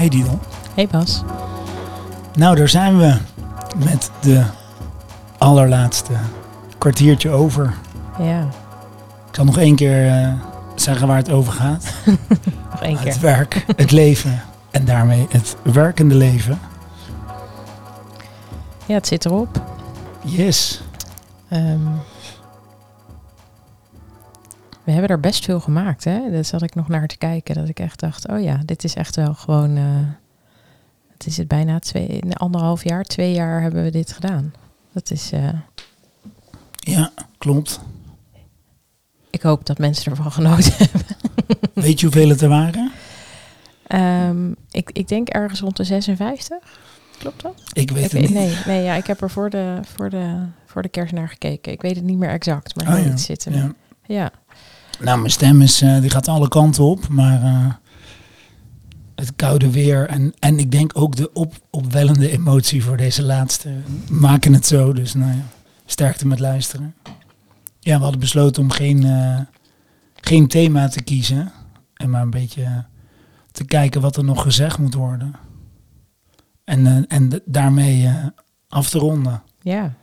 Hey Didel. Hey Bas. Nou, daar zijn we met de allerlaatste kwartiertje over. Ja, Ik zal nog één keer eh, zeggen waar het over gaat. nog één Het keer. werk, het leven en daarmee het werkende leven. Ja, het zit erop. Yes. Ehm, we hebben er best veel gemaakt, hè? Daar zat ik nog naar te kijken. Dat ik echt dacht, oh ja, dit is echt wel gewoon... eh, het is het bijna twee, anderhalf jaar, twee jaar hebben we dit gedaan. Dat is... eh, Ja, klopt. ik hoop dat mensen ervan genoten hebben. Weet je hoeveel het er waren? Ehm, ik, ik denk ergens rond de 56. Klopt dat? Ik weet Ik het niet. nee, nee ja, ik heb er voor de, voor, de, voor de kerst naar gekeken. Ik weet het niet meer exact, maar Oh ja, iets zit er. Ja. Ja. Nou, mijn stem is, eh, die gaat alle kanten op, maar eh, het koude weer en, en ik denk ook de op, opwellende emotie voor deze laatste maken het zo. Dus nou ja, sterkte met luisteren. Ja, we hadden besloten om geen, eh, geen thema te kiezen en maar een beetje te kijken wat er nog gezegd moet worden. En, en daarmee af te ronden. Ja.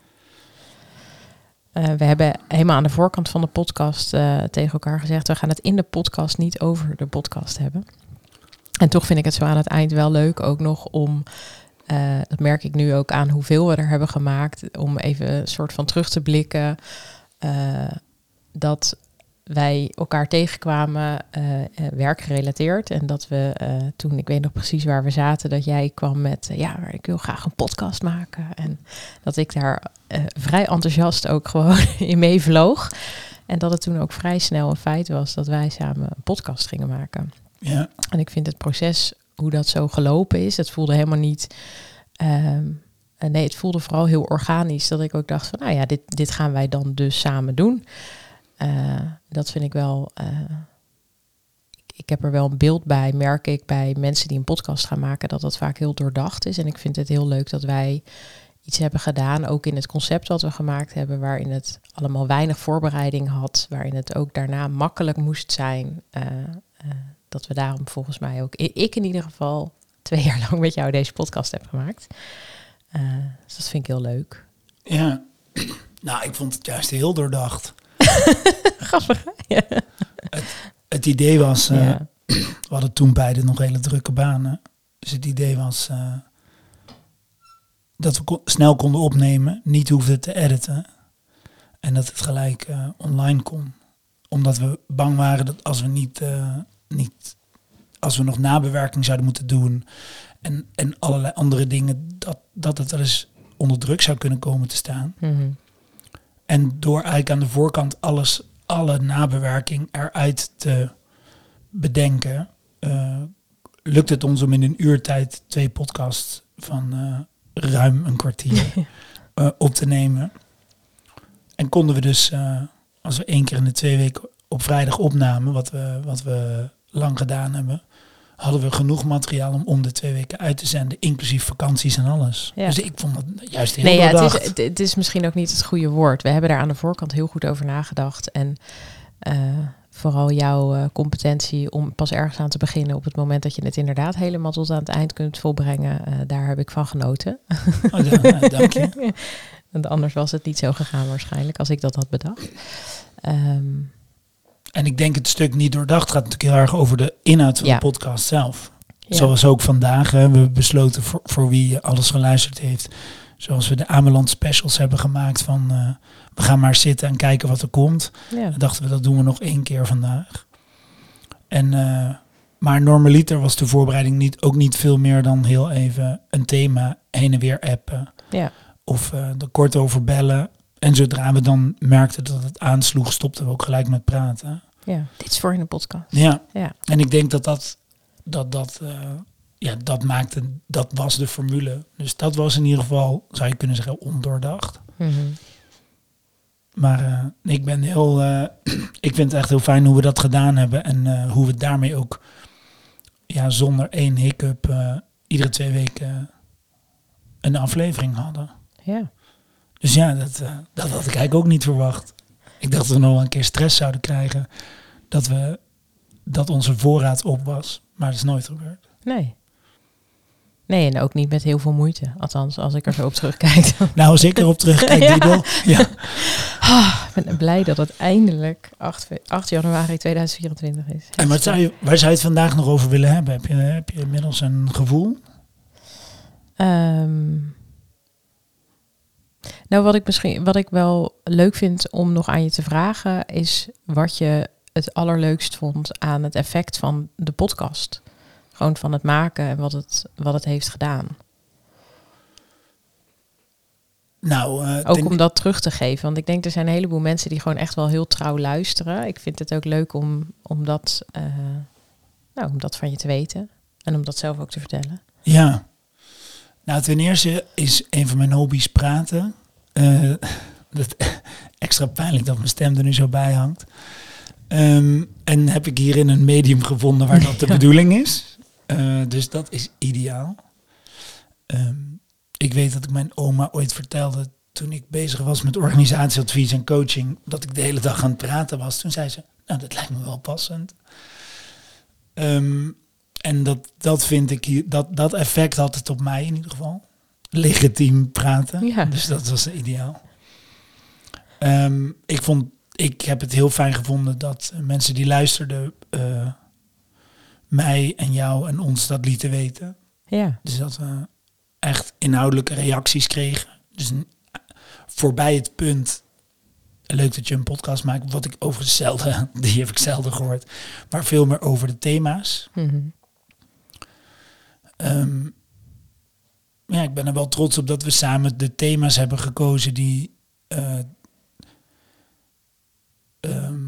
Eh, we hebben helemaal aan de voorkant van de podcast eh, tegen elkaar gezegd: we gaan het in de podcast niet over de podcast hebben. En toch vind ik het zo aan het eind wel leuk ook nog om, eh, dat merk ik nu ook aan hoeveel we er hebben gemaakt, om even een soort van terug te blikken. dat wij elkaar tegenkwamen, eh, eh, werkgerelateerd. En dat we eh, toen, ik weet nog precies waar we zaten, dat jij kwam met, ja, maar ik wil graag een podcast maken. En dat ik daar vrij enthousiast ook gewoon in meevloog. En dat het toen ook vrij snel een feit was dat wij samen een podcast gingen maken. Ja, En ik vind het proces, hoe dat zo gelopen is, het voelde helemaal niet. ehm, eh, nee, het voelde vooral heel organisch. Dat ik ook dacht van, nou ja, dit, dit gaan wij dan dus samen doen. Eh, dat vind ik wel. eh, ik, ik heb er wel een beeld bij, merk ik bij mensen die een podcast gaan maken, dat dat vaak heel doordacht is. En ik vind het heel leuk dat wij iets hebben gedaan, ook in het concept wat we gemaakt hebben, waarin het allemaal weinig voorbereiding had, waarin het ook daarna makkelijk moest zijn. eh, dat we daarom volgens mij ook, ik in ieder geval, twee jaar lang met jou deze podcast heb gemaakt. Dus dat vind ik heel leuk. ja. Nou, ik vond het juist heel doordacht. Grappig. Ja. Het idee was, eh, Ja. we hadden toen beide nog hele drukke banen. Dus het idee was eh, dat we snel konden opnemen, niet hoefden te editen. En dat het gelijk eh, online kon. Omdat we bang waren dat als we niet, niet als we nog nabewerking zouden moeten doen en, en allerlei andere dingen, dat, dat het wel eens onder druk zou kunnen komen te staan. Mhm. En door eigenlijk aan de voorkant alles, alle nabewerking eruit te bedenken, eh, lukt het ons om in een uurtijd twee podcasts van eh, ruim een kwartier eh, op te nemen. En konden we dus, als we één keer in de twee weken op vrijdag opnamen, wat we, wat we lang gedaan hebben, hadden we genoeg materiaal om om de twee weken uit te zenden, inclusief vakanties en alles. Ja. Dus ik vond het juist heel Nee, ja, het, doordacht. is, het, het is misschien ook niet het goede woord. We hebben daar aan de voorkant heel goed over nagedacht. En eh, vooral jouw eh, competentie om pas ergens aan te beginnen op het moment dat je het inderdaad helemaal tot aan het eind kunt volbrengen, eh, daar heb ik van genoten. Oh, ja, nou, dank je. Want anders was het niet zo gegaan waarschijnlijk als ik dat had bedacht. Ehm, En ik denk het stuk niet doordacht gaat natuurlijk heel erg over de inhoud van Ja. de podcast zelf. ja. Zoals ook vandaag. Hè, we besloten voor, voor wie alles geluisterd heeft. Zoals we de Ameland specials hebben gemaakt van eh, we gaan maar zitten en kijken wat er komt. ja. Dan dachten we dat doen we nog één keer vandaag. En, eh, maar normaliter was de voorbereiding niet, ook niet veel meer dan heel even een thema heen en weer appen. ja. Of eh, er kort over bellen. En zodra we dan merkten dat het aansloeg, stopten we ook gelijk met praten. Ja, dit is voor in de podcast. Ja, Ja, en ik denk dat dat, dat, dat, eh, ja, dat maakte, dat was de formule. Dus dat was in ieder geval, zou je kunnen zeggen, ondoordacht. Mhm. Maar eh, ik ben heel, eh, ik vind het echt heel fijn hoe we dat gedaan hebben. En hoe we daarmee ook, ja, zonder één hiccup, iedere twee weken een aflevering hadden. ja. Dus ja, dat, dat had ik eigenlijk ook niet verwacht. Ik dacht dat we nog wel een keer stress zouden krijgen. Dat, we, dat onze voorraad op was. Maar dat is nooit gebeurd. Nee. Nee, en ook niet met heel veel moeite. Althans, als ik er zo op terugkijk. Nou, als ik erop terugkijk, Ja. Didel, ja. Ah, ik ben blij dat het eindelijk 8, fe- 8 januari 2024 is. En wat zou je, waar zou je het vandaag nog over willen hebben? Heb je, heb je inmiddels een gevoel? Ehm, nou, wat ik misschien, wat ik wel leuk vind om nog aan je te vragen, is wat je het allerleukst vond aan het effect van de podcast. Gewoon van het maken en wat het, wat het heeft gedaan. Nou, eh, Ook om dat terug te geven. Want ik denk er zijn een heleboel mensen die gewoon echt wel heel trouw luisteren. Ik vind het ook leuk om, om, dat, eh, nou, om dat van je te weten. En om dat zelf ook te vertellen. Ja. Nou, ten eerste is een van mijn hobby's praten. Eh, dat, extra pijnlijk dat mijn stem er nu zo bij hangt. Ehm, en heb ik hierin een medium gevonden waar dat de bedoeling is. Eh, dus dat is ideaal. Ehm, ik weet dat ik mijn oma ooit vertelde toen ik bezig was met organisatieadvies en coaching, dat ik de hele dag aan het praten was. Toen zei ze, nou dat lijkt me wel passend. Ehm, en dat, dat vind ik hier, dat, dat effect had het op mij in ieder geval. Legitiem praten. Ja. Dus dat was ideaal. Ehm, ik, vond, ik heb het heel fijn gevonden dat mensen die luisterden eh, mij en jou en ons dat lieten weten. Ja, Dus dat we echt inhoudelijke reacties kregen. Dus voorbij het punt. Leuk dat je een podcast maakt. Wat ik overigens zelden, die heb ik zelden gehoord. Maar veel meer over de thema's. Mhm. Ehm, ja, ik ben er wel trots op dat we samen de thema's hebben gekozen die. eh, ehm,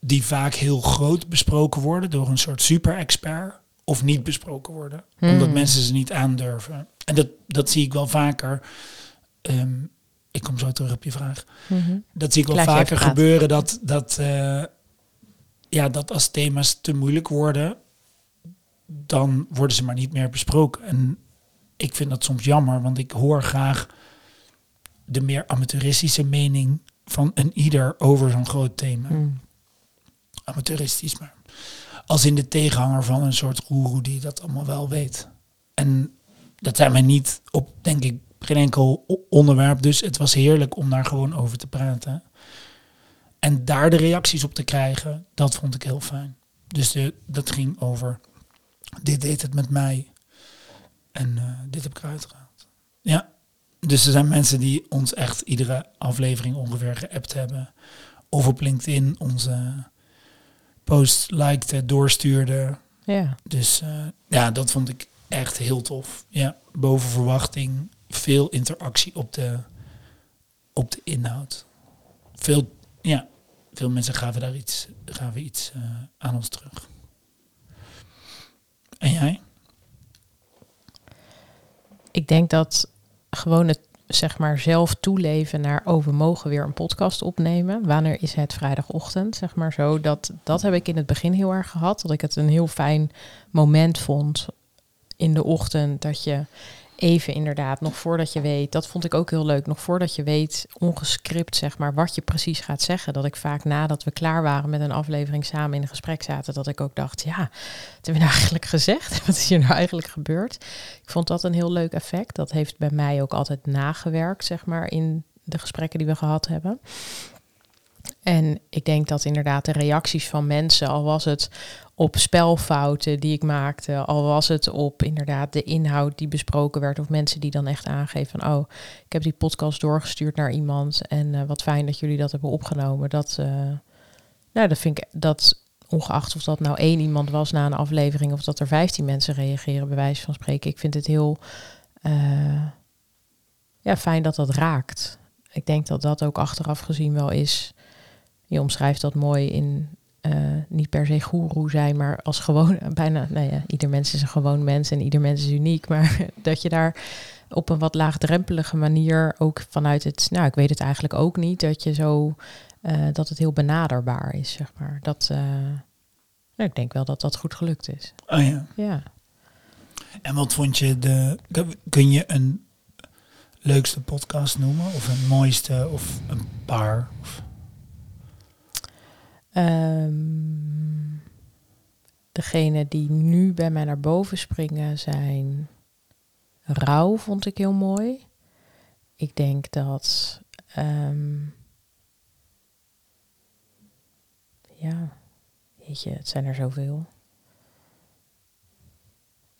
die vaak heel groot besproken worden door een soort super-expert. Of niet besproken worden. Omdat Hmm. mensen ze niet aandurven. En dat, dat zie ik wel vaker. Ehm, ik kom zo terug op je vraag. Mhm. Dat zie ik wel Laat vaker gebeuren dat, dat, eh, ja, dat als thema's te moeilijk worden, dan worden ze maar niet meer besproken. En ik vind dat soms jammer, want ik hoor graag de meer amateuristische mening van een ieder over zo'n groot thema. Mm. Amateuristisch, maar als in de tegenhanger van een soort goeroe die dat allemaal wel weet. En dat zijn mij niet op, denk ik, geen enkel onderwerp. Dus het was heerlijk om daar gewoon over te praten. En daar de reacties op te krijgen, dat vond ik heel fijn. Dus de, dat ging over, dit deed het met mij. En eh, dit heb ik eruit gehaald. Ja, dus er zijn mensen die ons echt iedere aflevering ongeveer geappt hebben. Of op LinkedIn onze post likten, doorstuurden. Ja. Dus eh, ja, dat vond ik echt heel tof. Ja, boven verwachting. Veel interactie op de, op de inhoud. Veel, ja, veel mensen gaven daar iets, gaven iets eh, aan ons terug. En jij? Ik denk dat gewoon het zeg maar zelf toeleven naar oh, we mogen weer een podcast opnemen. Wanneer is het vrijdagochtend? Zeg maar zo. Dat, dat heb ik in het begin heel erg gehad. Dat ik het een heel fijn moment vond in de ochtend. Dat je even inderdaad, nog voordat je weet, dat vond ik ook heel leuk, nog voordat je weet, ongescript zeg maar, wat je precies gaat zeggen. Dat ik vaak nadat we klaar waren met een aflevering samen in een gesprek zaten, dat ik ook dacht, ja, wat hebben we nou eigenlijk gezegd? Wat is hier nou eigenlijk gebeurd? Ik vond dat een heel leuk effect. Dat heeft bij mij ook altijd nagewerkt, zeg maar, in de gesprekken die we gehad hebben. En ik denk dat inderdaad de reacties van mensen, al was het op spelfouten die ik maakte, al was het op inderdaad de inhoud die besproken werd, of mensen die dan echt aangeven van, oh, ik heb die podcast doorgestuurd naar iemand en eh, wat fijn dat jullie dat hebben opgenomen. Dat, eh, nou, dat vind ik, dat ongeacht of dat nou één iemand was na een aflevering of dat er vijftien mensen reageren, bij wijze van spreken. Ik vind het heel eh, ja, fijn dat dat raakt. Ik denk dat dat ook achteraf gezien wel is. Je omschrijft dat mooi in eh, niet per se goeroe zijn, maar als gewoon bijna, nou ja, ieder mens is een gewoon mens en ieder mens is uniek. Maar dat je daar op een wat laagdrempelige manier ook vanuit het, nou, ik weet het eigenlijk ook niet, dat je zo, eh, dat het heel benaderbaar is, zeg maar. Dat, eh, nou, ik denk wel dat dat goed gelukt is. Oh ja. Ja. En wat vond je de... Kun je een leukste podcast noemen? Of een mooiste? Of een paar? Of, Ehm, degene die nu bij mij naar boven springen zijn rouw, vond ik heel mooi. Ik denk dat. ehm, ja, weet je, het zijn er zoveel.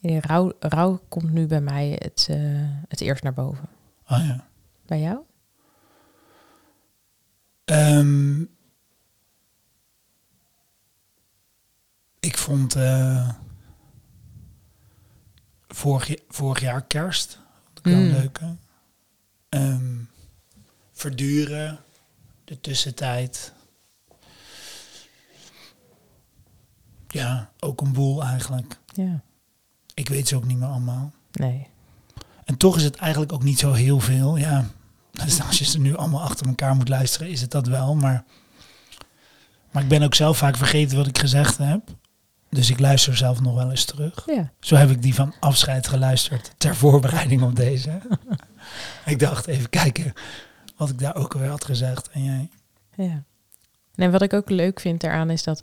Rouw, rouw komt nu bij mij het, eh, het eerst naar boven. Oh ja. Bij jou? Ehm, ik vond eh, vorig, vorig jaar kerst ik Mm. leuke. Ehm, verduren, de tussentijd. Ja, ook een boel eigenlijk. Ja. Ik weet ze ook niet meer allemaal. Nee. En toch is het eigenlijk ook niet zo heel veel. Ja, dus als je ze nu allemaal achter elkaar moet luisteren, is het dat wel. Maar, maar ik ben ook zelf vaak vergeten wat ik gezegd heb. Dus ik luister zelf nog wel eens terug. Ja. Zo heb ik die van afscheid geluisterd ter voorbereiding op deze. ik dacht even kijken wat ik daar ook alweer had gezegd. En jij? Ja. En wat ik ook leuk vind eraan is dat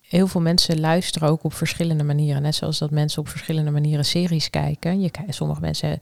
heel veel mensen luisteren ook op verschillende manieren. Net zoals dat mensen op verschillende manieren series kijken. Je, sommige mensen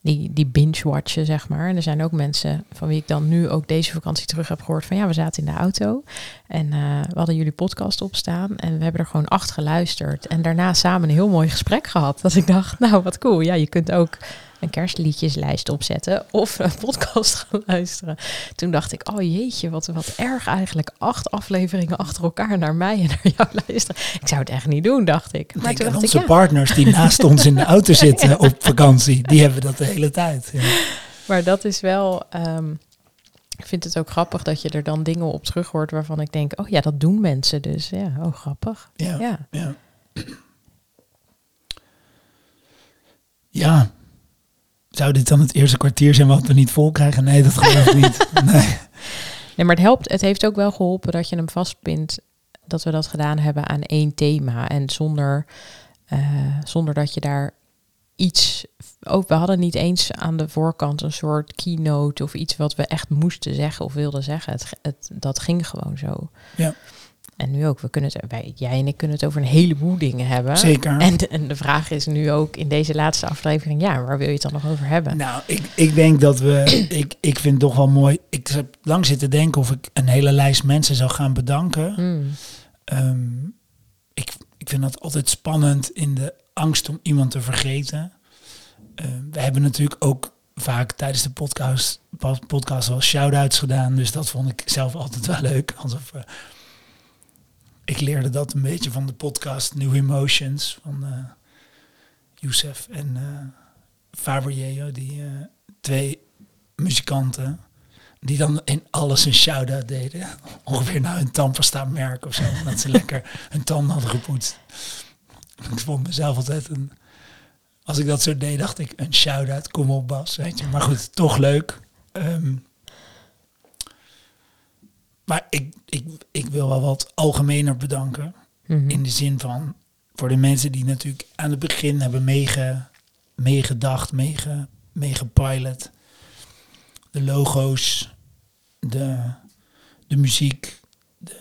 die, die binge-watchen, zeg maar. En er zijn ook mensen van wie ik dan nu ook deze vakantie terug heb gehoord van ja, we zaten in de auto en eh, we hadden jullie podcast opstaan en we hebben er gewoon acht geluisterd. En daarna samen een heel mooi gesprek gehad. Dat ik dacht, nou wat cool. Ja, je kunt ook een kerstliedjeslijst opzetten of een podcast gaan luisteren. Toen dacht ik, oh jeetje, wat, wat erg eigenlijk. Acht afleveringen achter elkaar naar mij en naar jou luisteren. Ik zou het echt niet doen, dacht ik. Maar Denk toen aan dacht ik, onze ja. partners die naast ons in de auto zitten op vakantie. Die hebben dat de hele tijd. Ja. Maar dat is wel. ehm, ik vind het ook grappig dat je er dan dingen op terug hoort waarvan ik denk, oh ja, dat doen mensen dus. Ja, oh grappig. Ja. Ja. Ja. Ja. Zou dit dan het eerste kwartier zijn wat we niet vol krijgen? Nee, dat geloof ik niet. Nee. Nee, maar het helpt. Het heeft ook wel geholpen dat je hem vastpint. Dat we dat gedaan hebben aan één thema. En zonder, eh, zonder dat je daar iets. Ook, we hadden niet eens aan de voorkant een soort keynote of iets wat we echt moesten zeggen of wilden zeggen. Het, het, dat ging gewoon zo. Ja. En nu ook, we kunnen het, wij, jij en ik kunnen het over een heleboel dingen hebben. Zeker. En, de- en de vraag is nu ook in deze laatste aflevering, ja, waar wil je het dan nog over hebben? Nou, ik, ik denk dat we. Ik, ik vind het toch wel mooi. Ik heb lang zitten denken of ik een hele lijst mensen zou gaan bedanken. Hmm. Ehm, ik, ik vind dat altijd spannend in de angst om iemand te vergeten. Ehm, we hebben natuurlijk ook vaak tijdens de podcast, podcast wel shout-outs gedaan. Dus dat vond ik zelf altijd wel leuk. Alsof, eh, ik leerde dat een beetje van de podcast New Emotions van eh Youssef en eh Fabriello. Die eh, twee muzikanten die dan in alles een shout-out deden. Ongeveer naar hun tandpasta merk of zo. Dat ze lekker hun tanden hadden gepoetst. Ik vond mezelf altijd een... Als ik dat zo deed, dacht ik, een shout-out, kom op Bas, weet je. Maar goed, toch leuk. Ehm, maar ik, ik, ik wil wel wat algemener bedanken. Mhm. In de zin van, voor de mensen die natuurlijk aan het begin hebben meege, meegedacht, meege, meegepilot. De logo's, de, de muziek, de,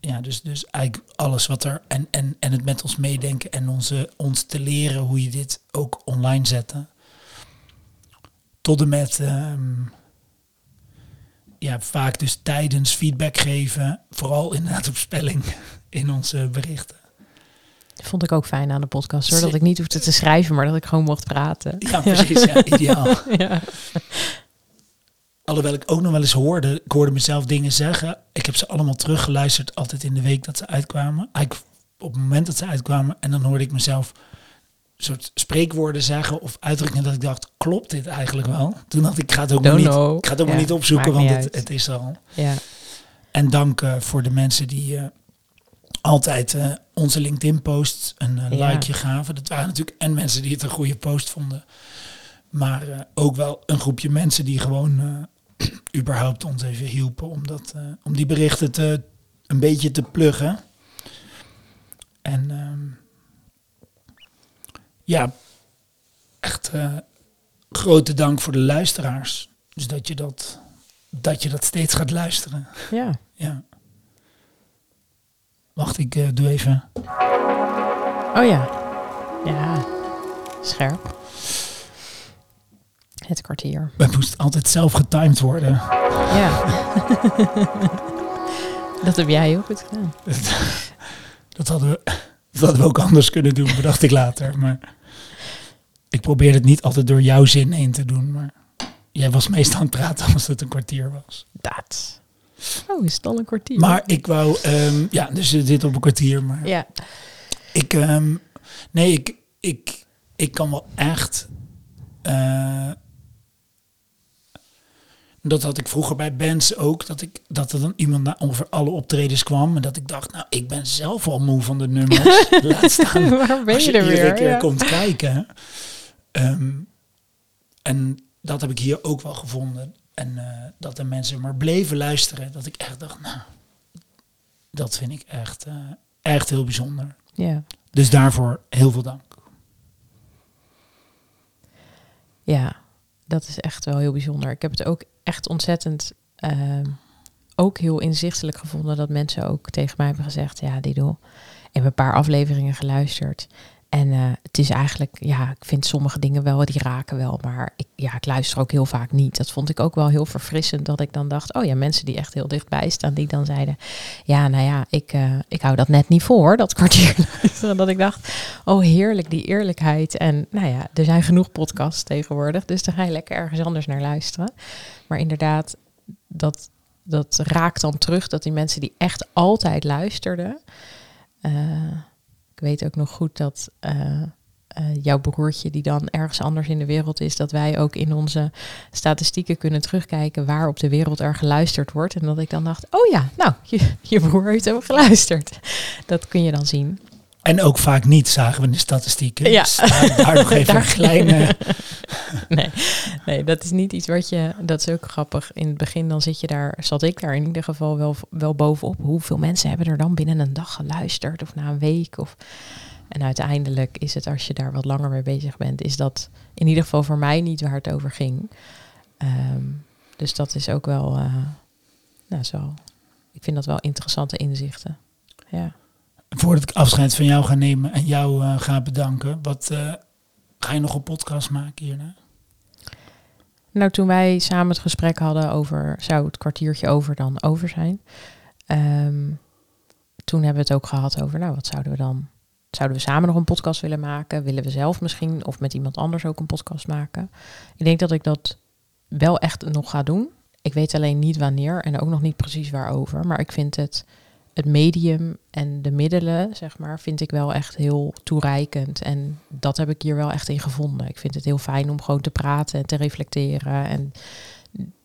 ja, dus, dus eigenlijk alles wat er, en, en, en het met ons meedenken en onze, ons te leren hoe je dit ook online zetten. Tot en met, ehm, ja, vaak dus tijdens feedback geven, vooral inderdaad op spelling in onze berichten. Vond ik ook fijn aan de podcast, hoor. Dat ik niet hoefde te schrijven, maar dat ik gewoon mocht praten. Ja, precies, ja, ideaal. Ja. Alhoewel ik ook nog wel eens hoorde, ik hoorde mezelf dingen zeggen. Ik heb ze allemaal teruggeluisterd, altijd in de week dat ze uitkwamen. Eigenlijk op het moment dat ze uitkwamen. En dan hoorde ik mezelf soort spreekwoorden zeggen of uitdrukkingen dat ik dacht, klopt dit eigenlijk wel? Toen dacht ik, ik ga het ook Don't niet, know. ik ga het ook Ja, niet opzoeken, want het, het is er al. ja. En dank eh, voor de mensen die eh, altijd eh, onze LinkedIn-posts een eh, Ja. likeje gaven. Dat waren natuurlijk en mensen die het een goede post vonden. Maar ook wel een groepje mensen die gewoon überhaupt ons even hielpen om, dat, om die berichten te, een beetje te pluggen. En ehm, ja, echt eh, grote dank voor de luisteraars. Dus dat je dat, dat je dat steeds gaat luisteren. ja. Ja. Wacht, ik eh, doe even Oh ja. Ja. Scherp. Het kwartier. We moesten altijd zelf getimed worden. Ja. dat heb jij heel goed gedaan. Dat hadden, we, dat hadden we ook anders kunnen doen, bedacht ik later. Maar ik probeerde het niet altijd door jouw zin heen te doen. Maar jij was meestal aan het praten als het een kwartier was. Dat. Oh, is het al een kwartier? Maar ik wou, ehm, ja, dus zitten op een kwartier. Maar Ja. ik, ehm, nee, ik, ik, ik kan wel echt. eh, dat had ik vroeger bij bands ook. Dat, ik, dat er dan iemand naar over alle optredens kwam. En dat ik dacht, nou, ik ben zelf al moe van de nummers. Laat staan Waar ben als je je er weer? keer Ja. komt kijken. Ehm, en dat heb ik hier ook wel gevonden. En eh, dat de mensen maar bleven luisteren. Dat ik echt dacht, nou, dat vind ik echt, eh, echt heel bijzonder. Ja. Dus daarvoor heel veel dank. Ja, dat is echt wel heel bijzonder. Ik heb het ook echt ontzettend ehm, ook heel inzichtelijk gevonden dat mensen ook tegen mij hebben gezegd, ja, Dido, ik heb een paar afleveringen geluisterd. En eh, het is eigenlijk, ja, ik vind sommige dingen wel, die raken wel, maar ik, ja, ik luister ook heel vaak niet. Dat vond ik ook wel heel verfrissend, dat ik dan dacht, oh ja, mensen die echt heel dichtbij staan, die dan zeiden, ja, nou ja, ik, eh, ik hou dat net niet voor, dat kwartier. Dat ik dacht, oh heerlijk, die eerlijkheid. En nou ja, er zijn genoeg podcasts tegenwoordig, dus dan ga je lekker ergens anders naar luisteren. Maar inderdaad, dat, dat raakt dan terug, dat die mensen die echt altijd luisterden. eh, ik weet ook nog goed dat eh, eh, jouw broertje, die dan ergens anders in de wereld is, dat wij ook in onze statistieken kunnen terugkijken waar op de wereld er geluisterd wordt. En dat ik dan dacht, oh ja, nou, je, je broer heeft hem geluisterd. Dat kun je dan zien. En ook vaak niet, zagen we in de statistieken. Ja. Dus daar, daar nog even Daar- een kleine... Nee, nee, dat is niet iets wat je. Dat is ook grappig. In het begin dan zit je daar, zat ik daar in ieder geval wel, wel bovenop. Hoeveel mensen hebben er dan binnen een dag geluisterd of na een week? Of, en uiteindelijk is het, als je daar wat langer mee bezig bent, is dat in ieder geval voor mij niet waar het over ging. Ehm, dus dat is ook wel, eh, nou zo. Ik vind dat wel interessante inzichten. Ja. Voordat ik afscheid van jou ga nemen en jou eh, ga bedanken. Wat, eh, ga je nog een podcast maken hierna? Nou, toen wij samen het gesprek hadden over, zou het kwartiertje over dan over zijn? Ehm, toen hebben we het ook gehad over, nou, wat zouden we dan? Zouden we samen nog een podcast willen maken? Willen we zelf misschien of met iemand anders ook een podcast maken? Ik denk dat ik dat wel echt nog ga doen. Ik weet alleen niet wanneer en ook nog niet precies waarover. Maar ik vind het, het medium en de middelen, zeg maar, vind ik wel echt heel toereikend. En dat heb ik hier wel echt in gevonden. Ik vind het heel fijn om gewoon te praten en te reflecteren en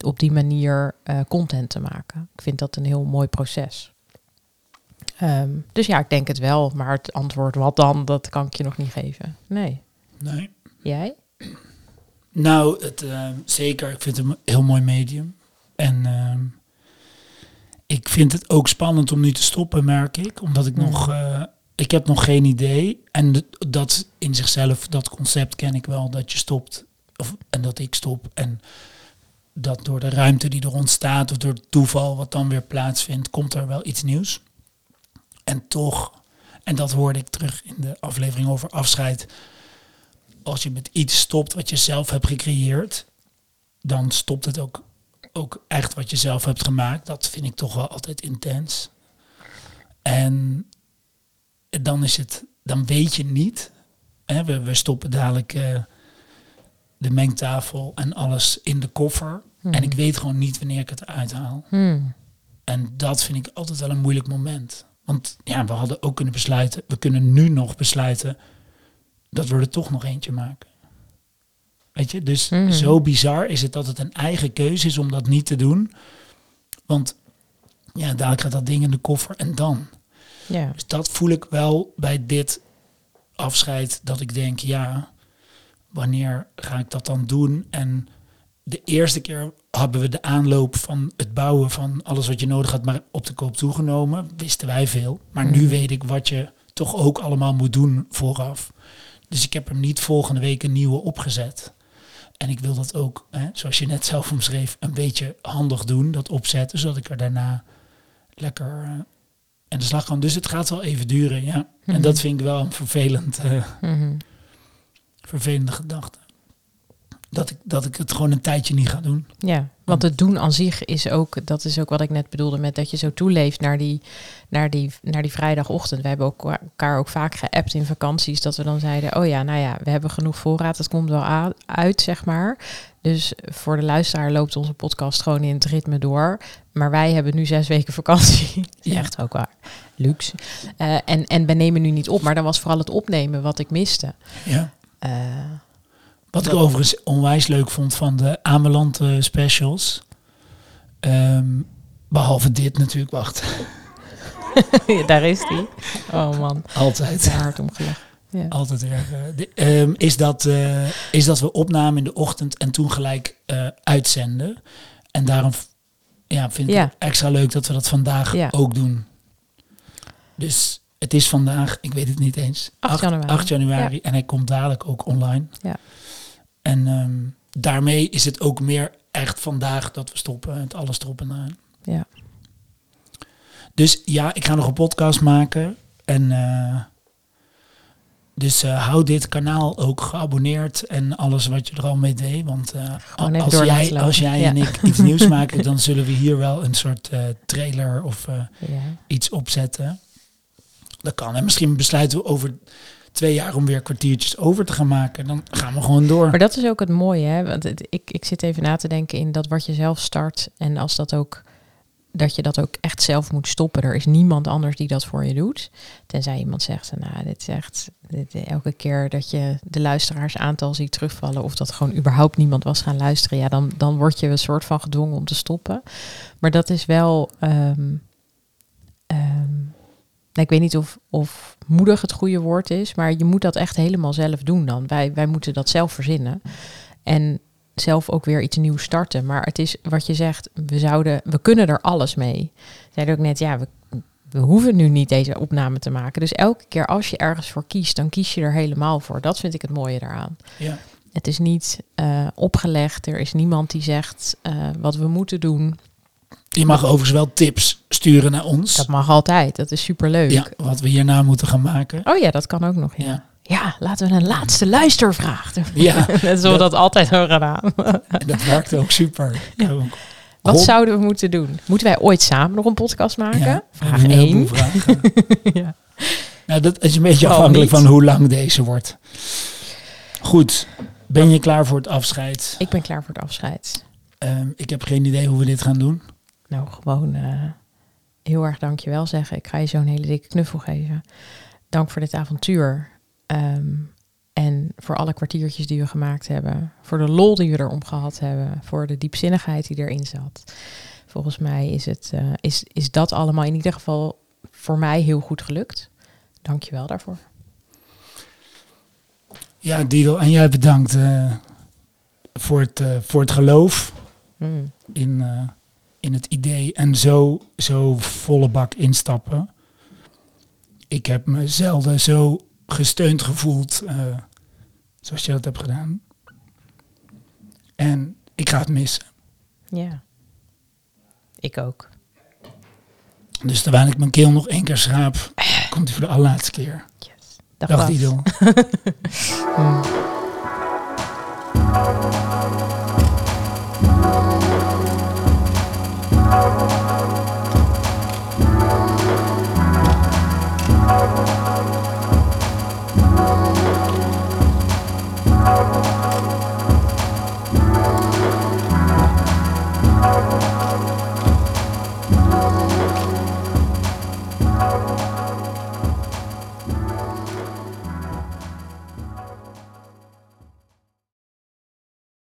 op die manier eh, content te maken. Ik vind dat een heel mooi proces. Ehm, dus ja, ik denk het wel. Maar het antwoord wat dan, dat kan ik je nog niet geven. Nee. Nee. Jij? Nou, het, eh, zeker. Ik vind het een heel mooi medium. En ehm, ik vind het ook spannend om nu te stoppen, merk ik. Omdat ik Hmm. nog... eh, ik heb nog geen idee. En dat in zichzelf, dat concept ken ik wel. Dat je stopt. Of, en dat ik stop. En dat door de ruimte die er ontstaat... of door het toeval wat dan weer plaatsvindt... komt er wel iets nieuws. En toch... En dat hoorde ik terug in de aflevering over afscheid als je met iets stopt wat je zelf hebt gecreëerd, dan stopt het ook, ook echt wat je zelf hebt gemaakt. Dat vind ik toch wel altijd intens. En dan is het, dan weet je niet. Hè, we, we stoppen dadelijk eh, de mengtafel en alles in de koffer. En ik weet gewoon niet wanneer ik het eruit haal. Hmm. En dat vind ik altijd wel een moeilijk moment. Want ja, we hadden ook kunnen besluiten, we kunnen nu nog besluiten dat we er toch nog eentje maken. Weet je, dus Mhm. zo bizar is het dat het een eigen keuze is om dat niet te doen. Want ja, dadelijk gaat dat ding in de koffer en dan. Ja. Dus dat voel ik wel bij dit afscheid, dat ik denk, ja, wanneer ga ik dat dan doen? En de eerste keer hebben we de aanloop van het bouwen van alles wat je nodig had, maar op de koop toegenomen. Wisten wij veel. Maar nu Mhm. weet ik wat je toch ook allemaal moet doen vooraf. Dus ik heb er niet volgende week een nieuwe opgezet. En ik wil dat ook, hè, zoals je net zelf omschreef, een beetje handig doen, dat opzetten, zodat ik er daarna lekker, eh, en de slag kan. Dus het gaat wel even duren, ja. En Mhm. dat vind ik wel een vervelend, eh, Mhm. vervelende gedachte. Dat ik, dat ik het gewoon een tijdje niet ga doen. Ja, want het doen aan zich is ook, dat is ook wat ik net bedoelde met dat je zo toeleeft naar die, naar die, naar die vrijdagochtend. We hebben ook elkaar ook vaak geappt in vakanties, dat we dan zeiden, oh ja, nou ja, we hebben genoeg voorraad, het komt wel uit, zeg maar. Dus voor de luisteraar loopt onze podcast gewoon in het ritme door. Maar wij hebben nu zes weken vakantie. Ja. echt ook waar. Luxe. Eh, en, en we nemen nu niet op, maar dan was vooral het opnemen wat ik miste. Ja. Eh, Wat ik overigens onwijs leuk vond van de Amelante specials. Ehm, behalve dit natuurlijk, wacht. daar is die. Oh man, Altijd. hard om gelachen. Ja. Altijd weer. eh, ehm, is, dat, eh, is dat we opnamen in de ochtend en toen gelijk eh, uitzenden. En daarom ja, vind ik Ja. het extra leuk dat we dat vandaag Ja. ook doen. Dus het is vandaag, ik weet het niet eens, 8 januari. 8 januari en hij komt dadelijk ook online. Ja. En ehm, daarmee is het ook meer echt vandaag dat we stoppen. Het alles erop en aan. Ja. Dus ja, ik ga nog een podcast maken. En eh, dus eh, hou dit kanaal ook geabonneerd en alles wat je er al mee deed. Want eh, als, jij, als jij Ja. en ik iets nieuws maken, dan zullen we hier wel een soort trailer of Ja. iets opzetten. Dat kan. En misschien besluiten we over twee jaar om weer kwartiertjes over te gaan maken. Dan gaan we gewoon door. Maar dat is ook het mooie, hè? Want ik, ik zit even na te denken in dat wat je zelf start en als dat ook dat je dat ook echt zelf moet stoppen. Er is niemand anders die dat voor je doet. Tenzij iemand zegt, nou, dit is echt elke keer dat je de luisteraarsaantal ziet terugvallen of dat gewoon überhaupt niemand was gaan luisteren, ja, dan, dan word je een soort van gedwongen om te stoppen. Maar dat is wel. ehm, ehm, ik weet niet of, of moedig het goede woord is, maar je moet dat echt helemaal zelf doen dan. Wij, wij moeten dat zelf verzinnen. En zelf ook weer iets nieuws starten. Maar het is wat je zegt, we zouden, we kunnen er alles mee. Zeiden ook net, ja, we, we hoeven nu niet deze opname te maken. Dus elke keer als je ergens voor kiest, dan kies je er helemaal voor. Dat vind ik het mooie daaraan. Ja. Het is niet eh, opgelegd. Er is niemand die zegt eh, wat we moeten doen. Je mag overigens wel tips sturen naar ons. Dat mag altijd. Dat is superleuk. ja, wat we hierna moeten gaan maken. Oh ja, dat kan ook nog. Ja. Ja. Ja, laten we een laatste luistervraag doen. Ja, Net zoals we dat altijd hebben gedaan. dat werkte ook super. Ja. Wat zouden we moeten doen? Moeten wij ooit samen nog een podcast maken? Ja, Vraag we hebben een heleboel 1. vragen. ja. Nou, dat is een beetje Oh, afhankelijk van hoe lang deze wordt. Goed, ben je klaar voor het afscheid? Ik ben klaar voor het afscheid. Ehm, ik heb geen idee hoe we dit gaan doen. Nou, gewoon eh, heel erg dankjewel zeggen. Ik ga je zo'n hele dikke knuffel geven. Dank voor dit avontuur. Ehm, en voor alle kwartiertjes die we gemaakt hebben. Voor de lol die we erom gehad hebben. Voor de diepzinnigheid die erin zat. Volgens mij is, het, eh, is, is dat allemaal in ieder geval voor mij heel goed gelukt. Dankjewel daarvoor. Ja, Dido, en jij bedankt eh, voor, het, voor het geloof Mm. in, in het idee en zo, zo volle bak instappen. Ik heb me zelden zo gesteund gevoeld eh, zoals je dat hebt gedaan. En ik ga het missen. Ja. Ik ook. Dus terwijl ik mijn keel nog één keer schraap, komt hij voor de allerlaatste keer. Yes. Dag, Dag Bas.